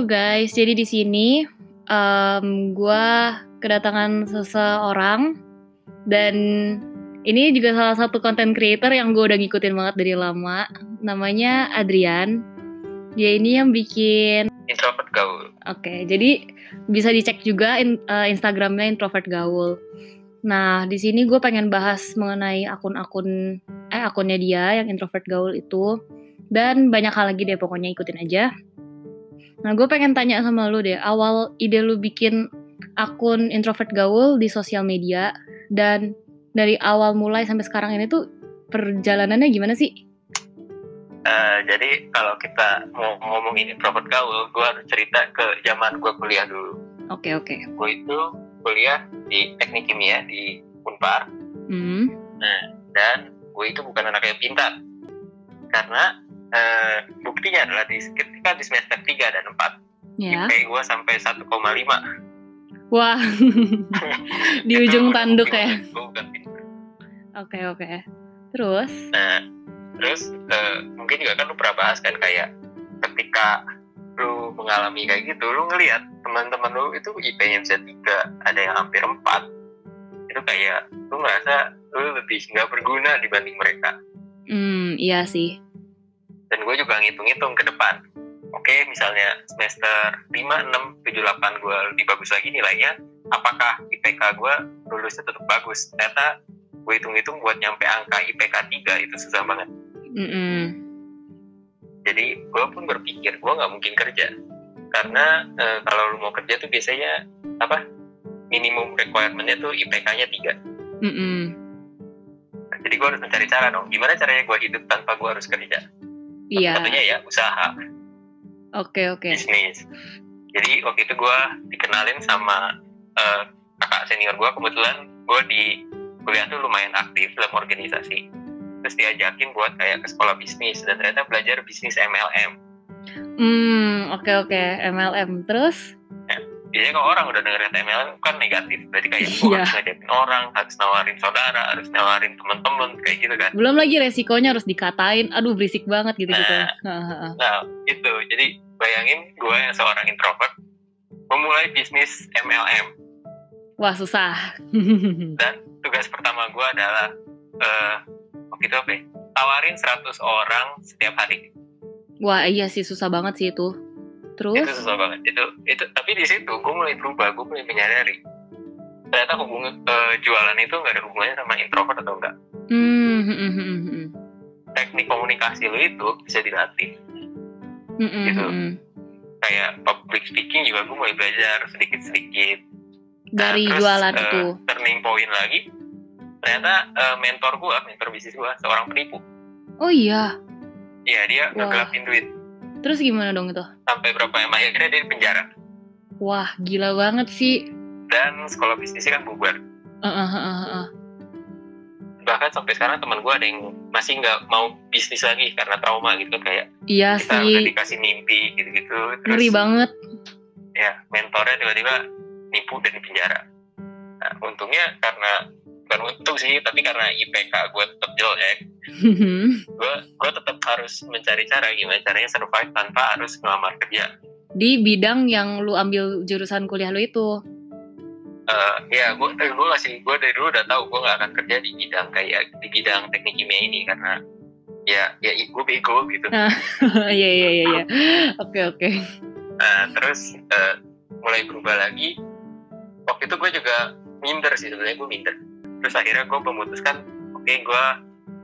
Halo guys, jadi di sini um, gue kedatangan seseorang dan ini juga salah satu content creator yang gue udah ngikutin banget dari lama. Namanya Adrian. Dia ini yang bikin introvert gaul. Oke, jadi bisa dicek juga in, uh, Instagramnya introvert gaul. Nah, di sini gue pengen bahas mengenai akun-akun eh akunnya dia yang introvert gaul itu dan banyak hal lagi deh pokoknya ikutin aja. Nah, gue pengen tanya sama lu deh, awal ide lu bikin akun introvert gaul di sosial media dan dari awal mulai sampai sekarang ini tuh perjalanannya gimana sih? Uh, jadi kalau kita mau ngomongin introvert gaul, gue harus cerita ke zaman gue kuliah dulu. Oke okay, oke. Okay. Gue itu kuliah di teknik kimia di Unpar. Hmm. Nah, dan gue itu bukan anak yang pintar karena uh, buktinya adalah di ketika di semester 3 dan 4 ya. IP gue sampai 1,5 wah. Di ujung tanduk ya. pintar oke oke. Terus? Nah terus uh, mungkin juga kan lu pernah bahas kan kayak ketika lu mengalami kayak gitu lu ngelihat teman-teman lu itu IP-nya bisa tiga ada yang hampir empat. Itu kayak lu ngerasa lu lebih nggak berguna dibanding mereka. Hmm iya sih dan gue juga ngitung-ngitung ke depan. Oke misalnya semester 5, 6, 7, 8 gue lebih bagus lagi nilainya apakah IPK gue lulusnya tetap bagus? Ternyata gue hitung-hitung buat nyampe angka IPK 3 itu susah banget. Mm -mm. jadi gue pun berpikir gue nggak mungkin kerja. Karena e, kalau lu mau kerja tuh biasanya apa minimum requirementnya tuh IPK-nya 3 mm -mm. jadi gue harus mencari cara dong. Gimana caranya gue hidup tanpa gue harus kerja Iya. Satunya ya usaha. Oke okay, oke. Okay. Bisnis. Jadi waktu itu gue dikenalin sama uh, kakak senior gue kebetulan gue di kuliah tuh lumayan aktif dalam organisasi. Terus diajakin buat kayak ke sekolah bisnis dan ternyata belajar bisnis MLM. Hmm oke okay, oke okay. MLM terus? Biasanya kalau orang udah dengerin MLM kan negatif. Berarti kayak oh, yeah. harus ngajak orang harus nawarin saudara harus nawarin teman-teman kayak gitu kan. Belum lagi resikonya harus dikatain aduh berisik banget gitu gitu nah, nah itu jadi bayangin gue yang seorang introvert memulai bisnis MLM wah susah. Dan tugas pertama gue adalah uh, waktu itu apa ya? tawarin 100 orang setiap hari. Wah iya sih susah banget sih itu Terus? Itu susah banget. Itu itu tapi di situ gue mulai berubah, gue mulai menyadari ternyata hubungan uh, jualan itu nggak ada hubungannya sama introvert atau enggak. Mm -hmm. Teknik komunikasi lo itu bisa dilatih. Mm -hmm. Gitu. Kayak public speaking juga gue mulai belajar sedikit-sedikit. Dari nah, terus, jualan uh, itu. Turning point lagi, ternyata uh, mentor gue, mentor bisnis gue, seorang penipu. Oh iya. Iya dia ngegelapin duit Terus gimana dong itu? Sampai berapa yang akhirnya dia di penjara. Wah, gila banget sih. Dan sekolah bisnisnya kan bubar. Uh, uh, uh, uh. Bahkan sampai sekarang teman gue ada yang masih nggak mau bisnis lagi karena trauma gitu kayak. Iya kita sih. udah dikasih mimpi gitu-gitu. Ngeri banget. Ya, mentornya tiba-tiba nipu dan di penjara. Nah, untungnya karena bukan untung sih tapi karena IPK gue tetap jelek gue gue tetap harus mencari cara gimana caranya survive tanpa harus ngelamar kerja. Di bidang yang lu ambil jurusan kuliah lu itu? Uh, ya gue eh, gue masih gue dari dulu udah tahu gue gak akan kerja di bidang kayak di bidang teknik kimia ini karena ya ya gue bego gitu. Iya iya iya iya. Oke oke. Nah terus uh, mulai berubah lagi. Waktu itu gue juga minder sih sebenarnya gue minder terus akhirnya gue memutuskan oke okay, gue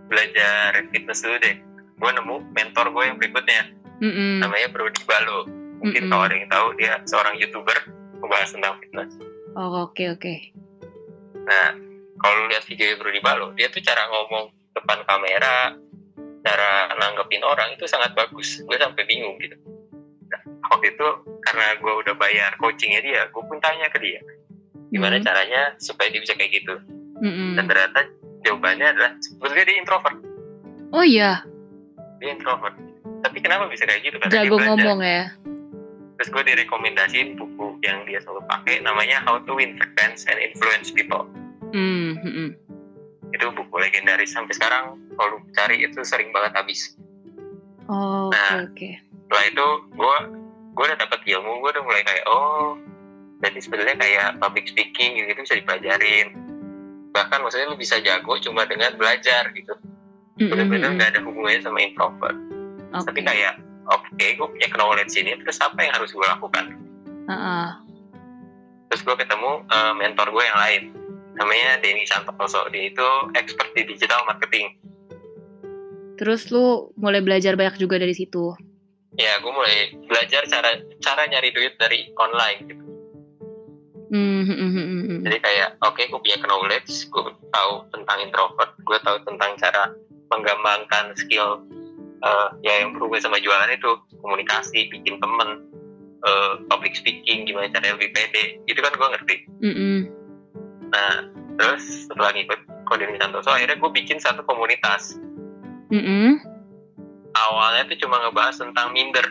belajar fitness dulu deh gue nemu mentor gue yang berikutnya mm-hmm. namanya Brody Balo mungkin mm-hmm. kalau ada yang tahu dia seorang youtuber membahas tentang fitness oh oke okay, oke okay. nah kalau lihat video Brody Balo dia tuh cara ngomong depan kamera cara nanggepin orang itu sangat bagus gue sampai bingung gitu nah, waktu itu karena gue udah bayar coachingnya dia gue pun tanya ke dia gimana mm-hmm. caranya supaya dia bisa kayak gitu Mm-hmm. Dan ternyata jawabannya adalah sebetulnya dia introvert. Oh iya. Dia introvert. Tapi kenapa bisa kayak gitu? Karena Jago ngomong ya. Terus gue direkomendasiin buku yang dia selalu pakai namanya How to Win Friends and Influence People. Mm-hmm. Itu buku legendaris sampai sekarang kalau cari itu sering banget habis. Oh, nah, oke. Okay, Setelah itu gue gue udah dapet ilmu gue udah mulai kayak oh jadi sebenarnya kayak public speaking gitu, bisa dipelajarin bahkan maksudnya lu bisa jago cuma dengan belajar gitu. Benar-benar nggak ada hubungannya sama introvert. Okay. tapi kayak oke okay, gue punya knowledge ini terus apa yang harus gue lakukan? Uh -uh. terus gue ketemu uh, mentor gue yang lain. Namanya Denny Santoso. Dia itu expert di digital marketing. Terus lu mulai belajar banyak juga dari situ? Ya gue mulai belajar cara cara nyari duit dari online gitu Mm-hmm. Jadi kayak oke okay, gue punya knowledge, gue tahu tentang introvert, gue tahu tentang cara mengembangkan skill uh, ya yang berhubungan sama jualan itu komunikasi, bikin temen, uh, public speaking, gimana cara lebih pede, itu kan gue ngerti. Mm-hmm. Nah terus setelah ngikut Kodini Santoso, akhirnya gue bikin satu komunitas. Mm-hmm. Awalnya tuh cuma ngebahas tentang minder.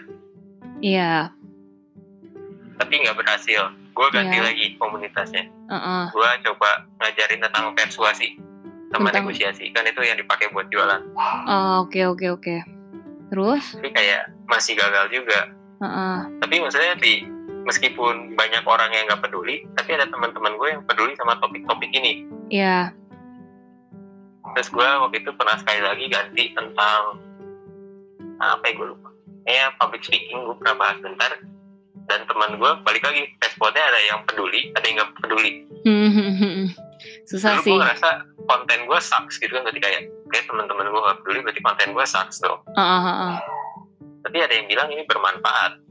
Iya. Yeah. Tapi nggak berhasil gue ganti yeah. lagi komunitasnya. Uh-uh. gue coba ngajarin tentang persuasi sama tentang... negosiasi. Kan itu yang dipakai buat jualan. Oh, oke oke oke. Terus? Tapi kayak masih gagal juga. Uh-uh. tapi maksudnya di meskipun banyak orang yang nggak peduli tapi ada teman-teman gue yang peduli sama topik-topik ini. Iya. Yeah. terus gue waktu itu pernah sekali lagi ganti tentang apa ya gue lupa. Ya public speaking gue pernah bahas bentar dan teman gue balik lagi responnya ada yang peduli ada yang nggak peduli susah Lalu sih gue ngerasa konten gue sucks gitu kan ketika kayak kayak teman-teman gue nggak peduli berarti konten gue sucks tuh uh, uh, uh. tapi ada yang bilang ini bermanfaat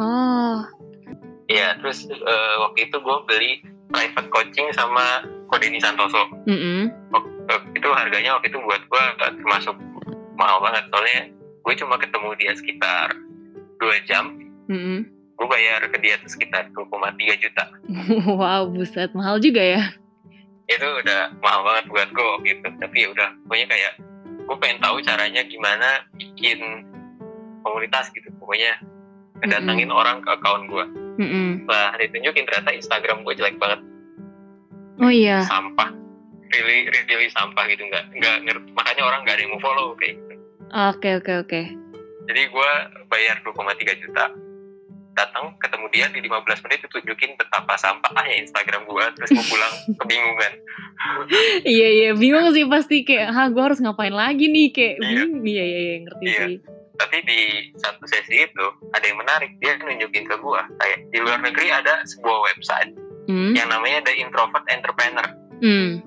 oh Iya, terus uh, waktu itu gue beli private coaching sama Kodeni Santoso. Mm -hmm. itu harganya waktu itu buat gue termasuk mahal banget soalnya gue cuma ketemu dia sekitar dua jam. Mm -hmm gue bayar ke dia sekitar 2,3 juta. Wow buset. Mahal juga ya? Itu udah mahal banget buat gue gitu tapi ya udah pokoknya kayak gue pengen tahu caranya gimana bikin komunitas gitu. Pokoknya kedatangin mm -hmm. orang ke akun gue mm -hmm. lah ditunjukin ternyata Instagram gue jelek banget. Oh iya. Sampah. Really really sampah gitu. Nggak nggak ngerti. Makanya orang nggak ada yang mau follow kayak gitu. Oke oke oke. Jadi gue bayar 2,3 juta datang ketemu dia di 15 menit itu tunjukin betapa sampahnya Instagram gua terus mau pulang kebingungan. Iya iya bingung sih pasti kayak ha gua harus ngapain lagi nih? Kayak iya. Iya iya, iya ngerti iya. sih. Tapi di satu sesi itu ada yang menarik dia nunjukin ke gua kayak di luar negeri ada sebuah website hmm? yang namanya The Introvert Entrepreneur. Hmm.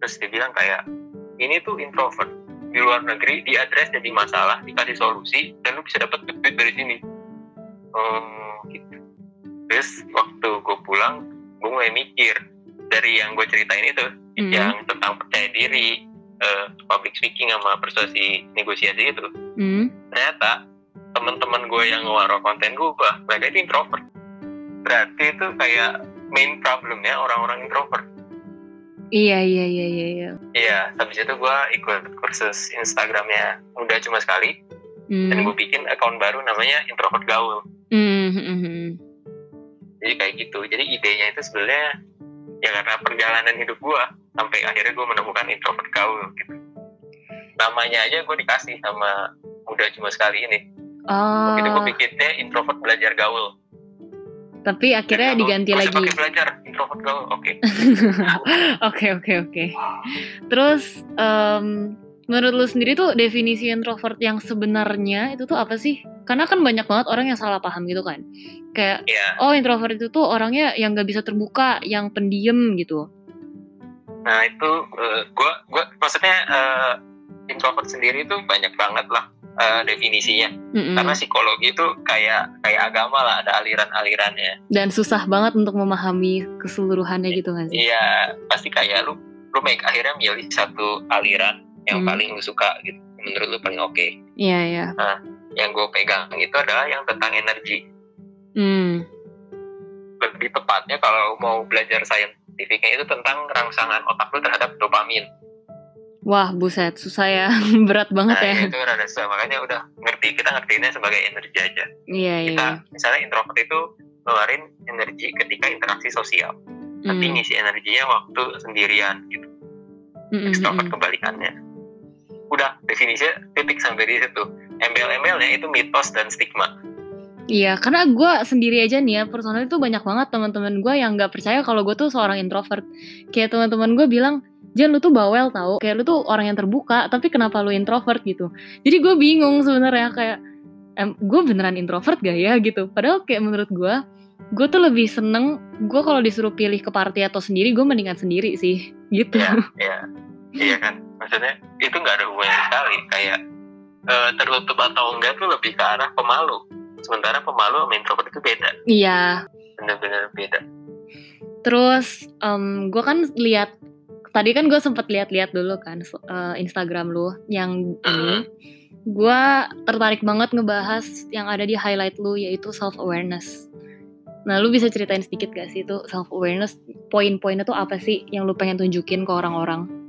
terus dia bilang kayak ini tuh introvert. Di luar negeri diadres jadi masalah dikasih solusi dan lu bisa dapat duit dari sini oh gitu terus waktu gue pulang gue mulai mikir dari yang gue ceritain itu mm. yang tentang percaya diri uh, public speaking sama persuasi negosiasi itu mm. ternyata teman-teman gue yang ngeluarin konten gue mereka itu introvert berarti itu kayak main problemnya orang-orang introvert Iya iya iya iya iya. Iya, habis itu gue ikut kursus Instagramnya udah cuma sekali mm. dan gue bikin akun baru namanya introvert gaul. Mm-hmm. Jadi kayak gitu. Jadi idenya itu sebenarnya ya karena perjalanan hidup gue sampai akhirnya gue menemukan introvert gaul gitu. Namanya aja gue dikasih sama udah cuma sekali ini. Oh. Itu gue bikinnya introvert belajar gaul. Tapi akhirnya diganti lagi. Pakai belajar introvert gaul, oke. Oke oke oke. Terus um, menurut lu sendiri tuh definisi introvert yang sebenarnya itu tuh apa sih? Karena kan banyak banget orang yang salah paham gitu kan. Kayak yeah. oh introvert itu tuh orangnya yang gak bisa terbuka, yang pendiam gitu. Nah itu uh, gua gua maksudnya uh, introvert sendiri itu banyak banget lah uh, definisinya. Mm-hmm. Karena psikologi itu kayak kayak agama lah ada aliran-alirannya. Dan susah banget untuk memahami keseluruhannya gitu kan sih? Iya pasti kayak lu lu make akhirnya milih satu aliran yang hmm. paling lu suka gitu menurut lu paling oke okay. iya iya nah yang gue pegang itu adalah yang tentang energi hmm. lebih tepatnya kalau mau belajar saintifiknya itu tentang rangsangan otak lu terhadap dopamin Wah, buset, susah ya. Berat banget nah, ya. itu rada susah. Makanya udah ngerti, kita ngertiinnya sebagai energi aja. Iya, kita, iya. Misalnya introvert itu ngeluarin energi ketika interaksi sosial. Hmm. Tapi ngisi energinya waktu sendirian gitu. Hmm, Extrovert hmm. kebalikannya udah definisinya titik sampai di situ embel-embelnya itu mitos dan stigma Iya, karena gue sendiri aja nih ya, personal itu banyak banget teman-teman gue yang nggak percaya kalau gue tuh seorang introvert. Kayak teman-teman gue bilang, Jan lu tuh bawel tau, kayak lu tuh orang yang terbuka, tapi kenapa lu introvert gitu? Jadi gue bingung sebenarnya kayak, em, gue beneran introvert gak ya gitu? Padahal kayak menurut gue, gue tuh lebih seneng, gue kalau disuruh pilih ke party atau sendiri, gue mendingan sendiri sih, gitu. Iya, iya, iya kan. Maksudnya itu nggak ada hubungannya sekali. Kayak eh, tertutup atau enggak tuh lebih ke arah pemalu. Sementara pemalu sama introvert itu beda, Iya, bener-bener beda. Terus gue kan lihat tadi kan gue sempet lihat-lihat dulu kan eh, Instagram lu yang ini. Gue tertarik banget ngebahas yang ada di highlight lu yaitu self awareness. Nah, lu bisa ceritain sedikit gak sih itu self awareness poin-poinnya tuh apa sih yang lu pengen tunjukin ke orang-orang?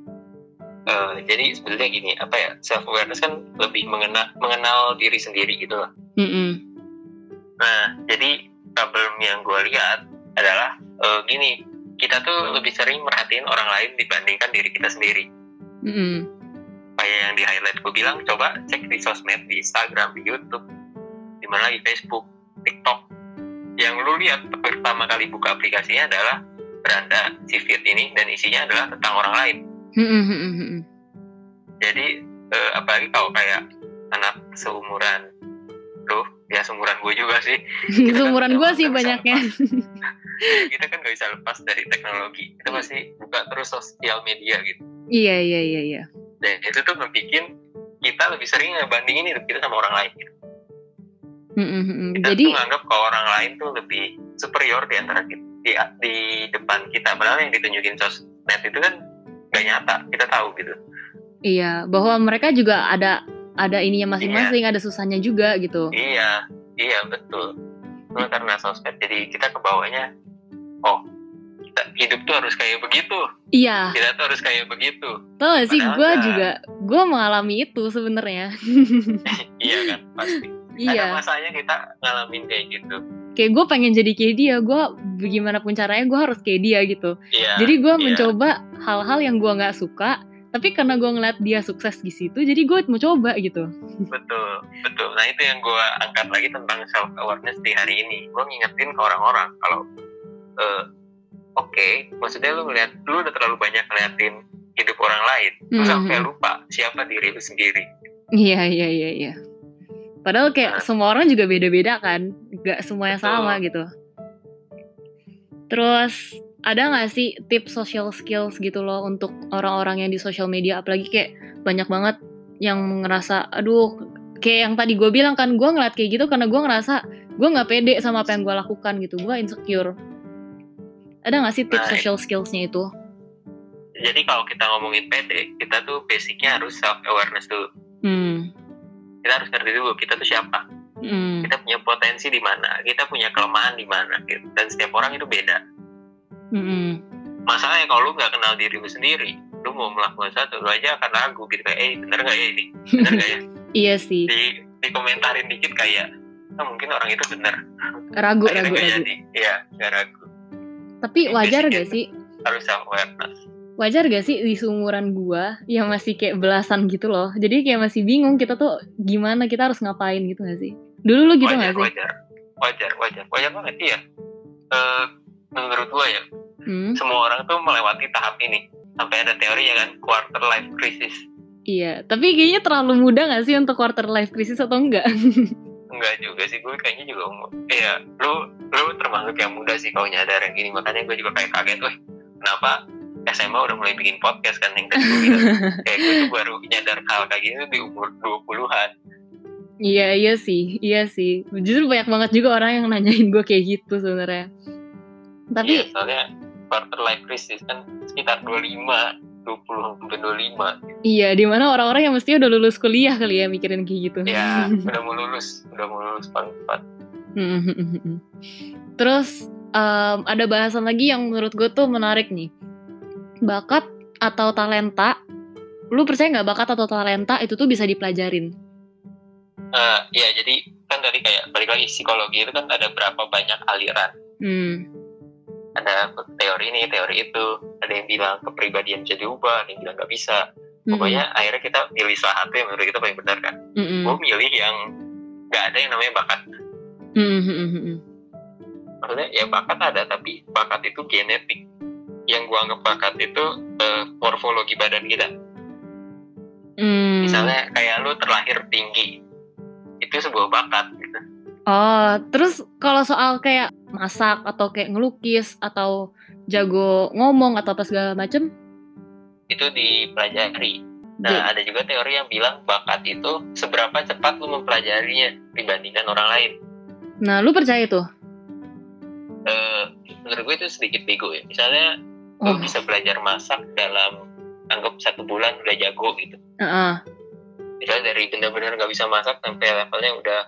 Eh, jadi sebenarnya gini, apa ya self awareness kan lebih mengenal mengenal diri sendiri gitu lah. Mm-mm. Nah, jadi problem yang gue lihat adalah eh, gini, kita tuh lebih sering merhatiin orang lain dibandingkan diri kita sendiri. Mm-mm. Kayak yang di highlight gue bilang, coba cek di sosmed, di Instagram, di YouTube, di mana lagi Facebook, TikTok. Yang lu lihat pertama kali buka aplikasinya adalah beranda si feed ini dan isinya adalah tentang orang lain. Jadi eh, apalagi kalau kayak anak seumuran lu, ya seumuran gue juga sih. Kita kan Seumuran gue sih banyaknya. kita kan gak bisa lepas dari teknologi. Kita pasti buka terus sosial media gitu. iya iya iya iya. Dan itu tuh membuat kita lebih sering ngebandingin hidup kita sama orang lain. Gitu. Mm-mm. Kita Jadi tuh nganggap kalau orang lain tuh lebih superior di antara kita, di, di depan kita. Padahal yang ditunjukin sosmed itu kan gak nyata. Kita tahu gitu. iya bahwa mereka juga ada ada ininya masing-masing, ada susahnya juga gitu. Iya, iya betul. Cuma karena sosmed jadi kita kebawanya, oh kita hidup tuh harus kayak begitu. Iya, Kita tuh harus kayak begitu. tau gak sih gue nggak. juga gue mengalami itu sebenarnya. Iya kan, pasti. Ada iya, masanya kita ngalamin kayak gitu. Kayak gue pengen jadi kayak dia. Gue bagaimanapun caranya gue harus kayak dia gitu. Iya. Jadi gue iya. mencoba hal-hal yang gue nggak suka, tapi karena gue ngeliat dia sukses di situ, jadi gue mau coba gitu. Betul, betul. Nah itu yang gue angkat lagi tentang self awareness di hari ini. Gue ngingetin ke orang-orang kalau, eh, oke, maksudnya lu ngeliat, lu udah terlalu banyak ngeliatin hidup orang lain, lu Mhm. sampai lupa siapa diri lu sendiri. Iya iya iya iya. Padahal kayak Nah. semua orang juga beda-beda kan, nggak semuanya Betul. sama gitu. Terus ada nggak sih tips social skills gitu loh untuk orang-orang yang di social media, apalagi kayak banyak banget yang ngerasa, aduh, kayak yang tadi gue bilang kan, gue ngeliat kayak gitu karena gue ngerasa gue nggak pede sama apa yang gue lakukan gitu, gue insecure. Ada nggak sih tips Nah, social skillsnya itu? Jadi kalau kita ngomongin PD, kita tuh basicnya harus self awareness dulu. Hmm, Kita harus ngerti dulu kita tuh siapa, hmm, kita punya potensi di mana, kita punya kelemahan di mana, gitu. Dan setiap orang itu beda. hmm, Masalahnya kalau lu nggak kenal diri lu sendiri, lu mau melakukan sesuatu, lu aja akan ragu gitu kayak, eh bener nggak ya ini, bener nggak ya? iya sih, Di dikomentarin dikit kayak, ah mungkin orang itu bener. ragu Akhirnya ragu ragu. iya nggak ragu. Tapi wajar gak sih Harus self awareness. wajar gak sih di seumuran gua yang masih kayak belasan gitu loh jadi kayak masih bingung kita tuh gimana kita harus ngapain gitu gak sih dulu lu gitu wajar, gak sih wajar, wajar, wajar, wajar banget iya. Eh, menurut gua ya, hmm, semua orang tuh melewati tahap ini. Sampai ada teori ya kan, quarter life crisis. iya tapi kayaknya terlalu muda gak sih untuk quarter life crisis atau enggak Enggak juga sih, gue kayaknya juga umur. Iya, lu lu termasuk yang muda sih kalau nyadar yang gini. Makanya gue juga kayak kaget, wih, kenapa SMA udah mulai bikin podcast kan yang tadi gue bilang. kayak gue tuh baru nyadar hal kayak gini di umur 20-an. Iya iya sih iya sih justru banyak banget juga orang yang nanyain gue kayak gitu sebenarnya Iya, tapi soalnya quarter life crisis kan sekitar 25, 20 sampai 25. iya di mana orang-orang yang mestinya udah lulus kuliah kali ya mikirin kayak gitu Ya, udah mau lulus, udah mau lulus paling cepat. Terus em, ada bahasan lagi yang menurut gue tuh menarik nih. Bakat atau talenta, lu percaya nggak bakat atau talenta itu tuh bisa dipelajarin? Eh, ya jadi kan tadi kayak balik lagi psikologi itu kan ada berapa banyak aliran. Hmm, ada teori ini teori itu. Ada yang bilang kepribadian bisa diubah ada yang bilang nggak bisa. Pokoknya akhirnya kita pilih salah satu yang menurut kita paling benar kan? Mm-mm. gue milih yang nggak ada yang namanya bakat. Hmm, hmm, hmm, hmm. maksudnya ya bakat ada tapi bakat itu genetik. Yang gua anggap bakat itu eh, morfologi badan kita. Hmm. misalnya kayak lu terlahir tinggi itu sebuah bakat gitu. Oh, terus kalau soal kayak masak atau kayak ngelukis atau jago ngomong atau apa segala macem, itu dipelajari. Jadi- nah ada juga teori yang bilang bakat itu seberapa cepat lu mempelajarinya dibandingkan orang lain. Nah lu percaya tuh? Eh, menurut gue itu sedikit bego ya. Misalnya Oh, lu bisa belajar masak dalam anggap satu bulan udah jago gitu. Heeh. Misalnya dari benar-benar nggak bisa masak sampai levelnya udah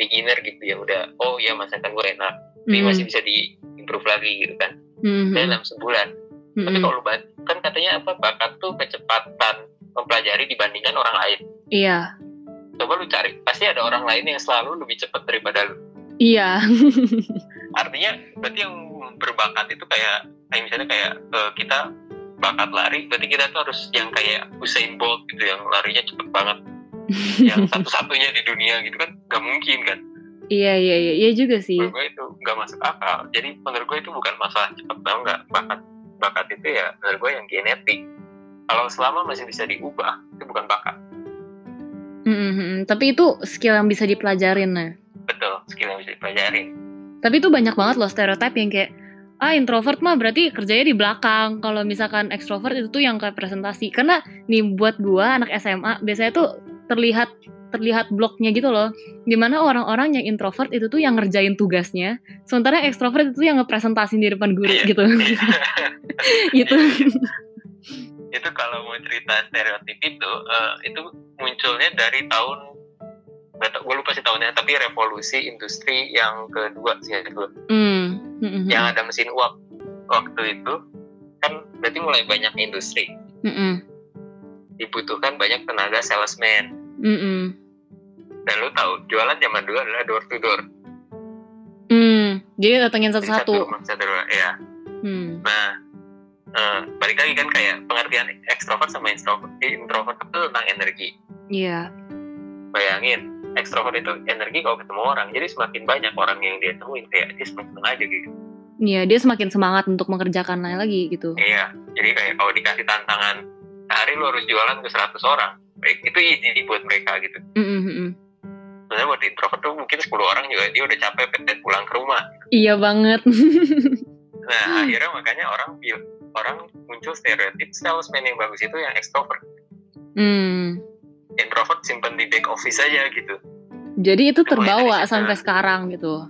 beginner gitu ya udah oh ya masakan gue enak tapi Hmm, masih bisa di improve lagi gitu kan. Hmm, hmm, dalam sebulan. Hmm, tapi hmm. kalau kan katanya apa bakat tuh kecepatan mempelajari dibandingkan orang lain. Iya, coba lu cari pasti ada orang lain yang selalu lebih cepat daripada lu. Iya. artinya berarti yang berbakat itu kayak kayak misalnya kayak eh, kita bakat lari berarti kita tuh harus yang kayak Usain Bolt gitu yang larinya cepet banget yang satu-satunya di dunia gitu kan gak mungkin kan Iya, iya, iya, iya juga sih. menurut gue itu gak masuk akal jadi menurut gue itu bukan masalah cepet tau nggak bakat bakat itu ya menurut gue yang genetik kalau selama masih bisa diubah itu bukan bakat Hmm, hmm, hmm. Tapi itu skill yang bisa dipelajarin nah. betul skill yang bisa dipelajarin Tapi itu banyak banget loh stereotip yang kayak ah introvert mah berarti kerjanya di belakang. Kalau misalkan ekstrovert itu tuh yang kayak presentasi. Karena nih buat gua anak SMA biasanya tuh terlihat terlihat bloknya gitu loh. Di mana orang-orang yang introvert itu tuh yang ngerjain tugasnya, sementara ekstrovert itu yang ngepresentasin di depan guru Iya. gitu. gitu. itu kalau mau cerita stereotip itu eh, itu munculnya dari tahun gue lupa sih tahunnya tapi revolusi industri yang kedua sih yang kedua Hmm. Hmm, hmm, yang ada mesin uap waktu itu kan berarti mulai banyak industri hmm, hmm, dibutuhkan banyak tenaga salesman hmm, hmm. dan lu tahu jualan zaman dulu adalah door to door Hmm, jadi datengin satu-satu. satu rumah ya Hmm. nah eh, balik lagi kan kayak pengertian ekstrovert sama introvert introvert itu tentang energi Iya. bayangin ekstrovert itu energi kalau ketemu orang jadi semakin banyak orang yang dia temuin kayak dia semakin aja gitu Iya, dia semakin semangat untuk mengerjakan lain lagi gitu. iya jadi kayak kalau dikasih tantangan sehari lu harus jualan ke 100 orang baik itu easy buat mereka gitu Hmm, hmm, hmm, hmm. sebenarnya buat introvert tuh mungkin 10 orang juga dia udah capek pengen pulang ke rumah Iya banget. nah akhirnya makanya orang orang muncul stereotip salesman yang bagus itu yang ekstrovert hmm. introvert simpen di back office aja gitu Jadi itu terbawa situ. sampai sekarang gitu.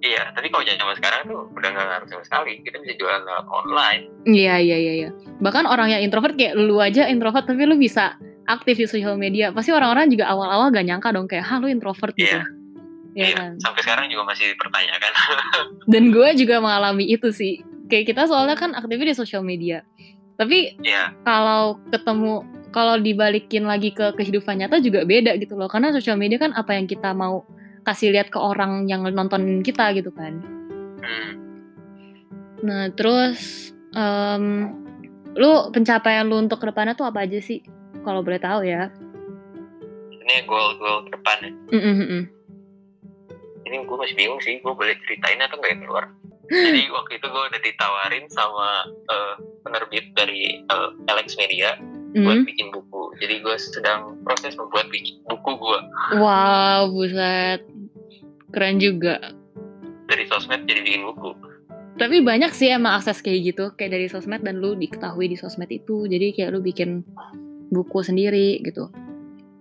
Iya tapi kalau zaman sekarang tuh udah nggak ngaruh sama sekali kita bisa jualan online Iya, iya, iya, iya. Bahkan orang yang introvert kayak lu aja introvert tapi lu bisa aktif di sosial media. Pasti orang-orang juga awal-awal gak nyangka dong kayak, "Hah, lu introvert gitu." Iya. Iya iya kan? sampai sekarang juga masih dipertanyakan Dan gue juga mengalami itu sih. Kayak kita soalnya kan aktifnya di sosial media. Tapi iya kalau ketemu kalau dibalikin lagi ke kehidupan nyata juga beda gitu loh karena sosial media kan apa yang kita mau kasih lihat ke orang yang nonton kita gitu kan. Nah terus em, lu pencapaian lu untuk ke depannya tuh apa aja sih? Kalau boleh tahu ya. Ini goal goal ke depan ya. Mm, mm, ini gue masih bingung sih gue boleh ceritain atau nggak ya keluar? Jadi waktu itu gue udah ditawarin sama eh, penerbit dari eh, Alex Media buat Mm. bikin buku. Jadi gue sedang proses membuat bikin buku gue wow buset. Keren juga. Dari sosmed jadi bikin buku. Tapi banyak sih emang akses kayak gitu. Kayak dari sosmed dan lu diketahui di sosmed itu. Jadi kayak lu bikin buku sendiri gitu.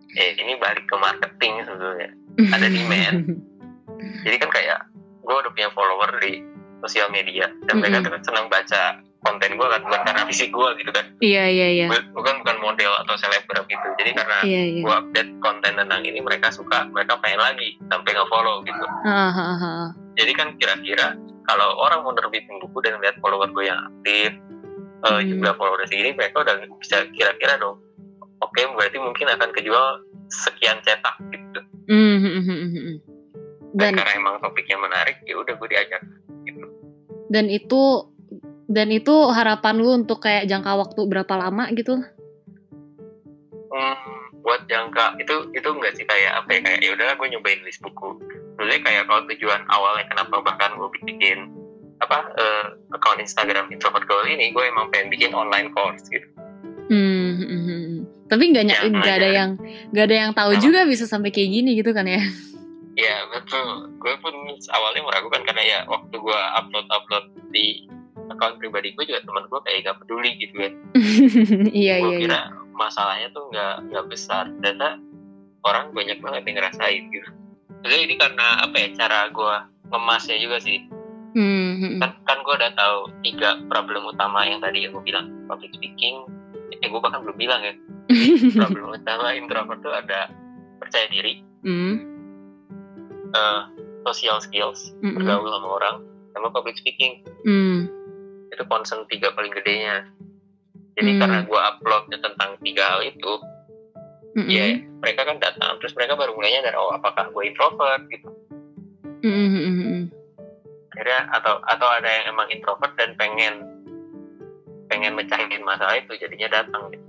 Eh ini balik ke marketing sebetulnya. Ada demand. jadi kan kayak gue udah punya follower di sosial media. Dan mereka Mm-mm. tuh senang baca konten gue kan bukan karena fisik gue gitu kan. Iya iya iya. Bukan bukan model atau selebgram gitu. Jadi karena iya iya. gue update konten tentang ini mereka suka mereka pengen lagi sampai nge-follow gitu. Ah, ah, ah. jadi kan kira-kira kalau orang mau nerbitin buku dan lihat follower gue yang aktif eh, Hmm. jumlah follower segini mereka udah bisa kira-kira dong oke berarti mungkin akan kejual sekian cetak gitu. Mm, mm, mm, mm, mm. dan, dan karena emang topiknya menarik ya udah gue diajak gitu. Dan itu dan itu harapan lu untuk kayak jangka waktu berapa lama gitu hmm, buat jangka itu itu enggak sih kayak apa ya kayak ya udah gue nyobain list buku Maksudnya kayak kalau tujuan awalnya kenapa bahkan gue bikin apa uh, account Instagram introvert goal ini gue emang pengen bikin online course gitu. Hmm, hmm, hmm, hmm. tapi nggak Ya, nggak ada yang nggak ada yang tahu Apa? juga bisa sampai kayak gini gitu kan ya? Iya betul. Gue pun awalnya meragukan karena ya waktu gue upload upload di account pribadi gue juga teman gue kayak gak peduli gitu kan. iya gue iya kira masalahnya tuh nggak nggak besar. Ternyata orang banyak banget yang ngerasain gitu. Jadi ini karena apa ya cara gue ngemasnya juga sih. Hmm, hmm. Kan kan gue udah tahu tiga problem utama yang tadi yang gue bilang public speaking. Eh gue bahkan belum bilang ya. Problem utama introvert tuh ada percaya diri, Hmm, eh, social skills, hmm, hmm. bergaul sama orang, sama public speaking. Hmm, itu concern tiga paling gedenya jadi Hmm. karena gue uploadnya tentang tiga hal itu hmm, ya mereka kan datang terus mereka baru mulainya dari oh apakah gue introvert gitu hmm, hmm, akhirnya atau atau ada yang emang introvert dan pengen pengen mecahin masalah itu jadinya datang gitu.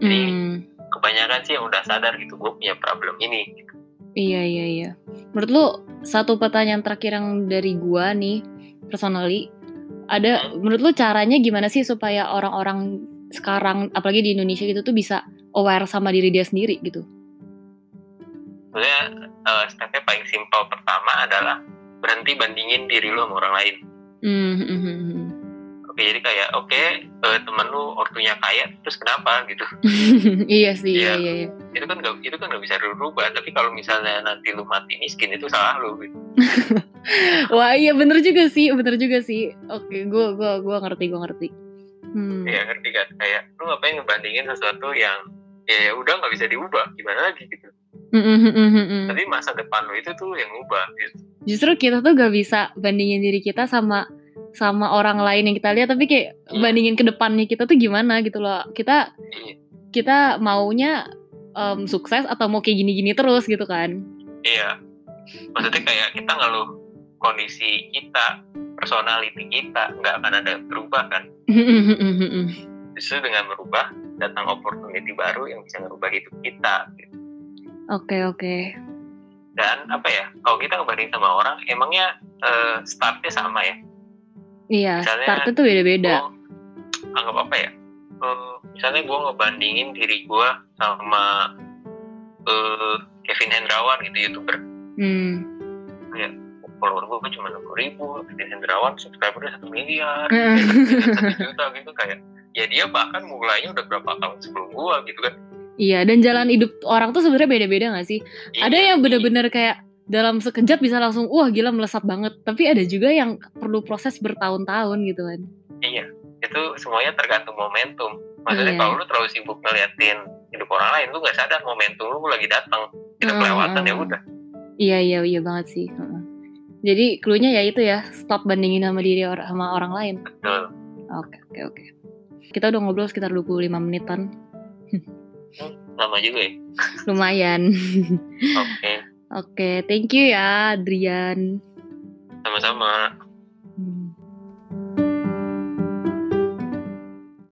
Jadi, Hmm, kebanyakan sih yang udah sadar gitu gue punya problem ini gitu. Iya iya iya. Menurut lu satu pertanyaan terakhir yang dari gua nih personally ada menurut lu caranya gimana sih supaya orang-orang sekarang apalagi di Indonesia gitu tuh bisa aware sama diri dia sendiri gitu. sebenarnya eh, stepnya paling simpel pertama adalah berhenti bandingin diri lu sama orang lain Hmm, hmm, hmm, hmm. oke jadi kayak oke eh, temen lu ortunya kaya terus kenapa gitu iya sih iya Iya. iya. Itu kan gak, itu kan gak bisa dirubah tapi kalau misalnya nanti lu mati miskin itu salah lu gitu. Wah iya bener juga sih bener juga sih. Oke gua gua gua ngerti gua ngerti. Hmm. ya ngerti kan kayak lu ngapain ngebandingin sesuatu yang ya, ya udah nggak bisa diubah gimana lagi gitu Hmm, hmm, hmm, tapi masa depan lu itu tuh yang ubah gitu. Justru kita tuh gak bisa bandingin diri kita sama sama orang lain yang kita lihat tapi kayak Iya. bandingin ke depannya kita tuh gimana gitu loh. Kita Iya. kita maunya em, sukses atau mau kayak gini-gini terus gitu kan. iya maksudnya kayak kita ngeluh kondisi kita personality kita nggak akan ada berubah kan justru dengan merubah datang opportunity baru yang bisa ngerubah hidup kita gitu. Oke oke. dan apa ya kalau kita ngebanding sama orang emangnya eh, startnya sama ya Iya, Misalnya, startnya tuh beda-beda. Anggap apa ya Eh, misalnya gue ngebandingin diri gue sama eh, Kevin Hendrawan gitu youtuber Hmm. follower gue cuma enam ribu Kevin Hendrawan subscribernya satu miliar Heeh. satu juta gitu kayak ya dia bahkan mulainya udah berapa tahun sebelum gue gitu kan Iya, dan jalan hidup orang tuh sebenarnya beda-beda gak sih? ada Iya, yang bener-bener kayak dalam sekejap bisa langsung wah gila melesat banget. Tapi ada juga yang perlu proses bertahun-tahun gitu kan. iya itu semuanya tergantung momentum maksudnya Iya. kalau lu terlalu sibuk ngeliatin hidup orang lain lu nggak sadar momentum lu lagi datang kita Heeh, kelewatan ya heeh. udah Iya iya iya banget sih. Heeh. Jadi cluenya ya itu ya stop bandingin sama diri or sama orang lain. betul Oke oke oke. Kita udah ngobrol sekitar 25 menitan. lama juga ya Lumayan. oke Oke, thank you ya Adrian. sama-sama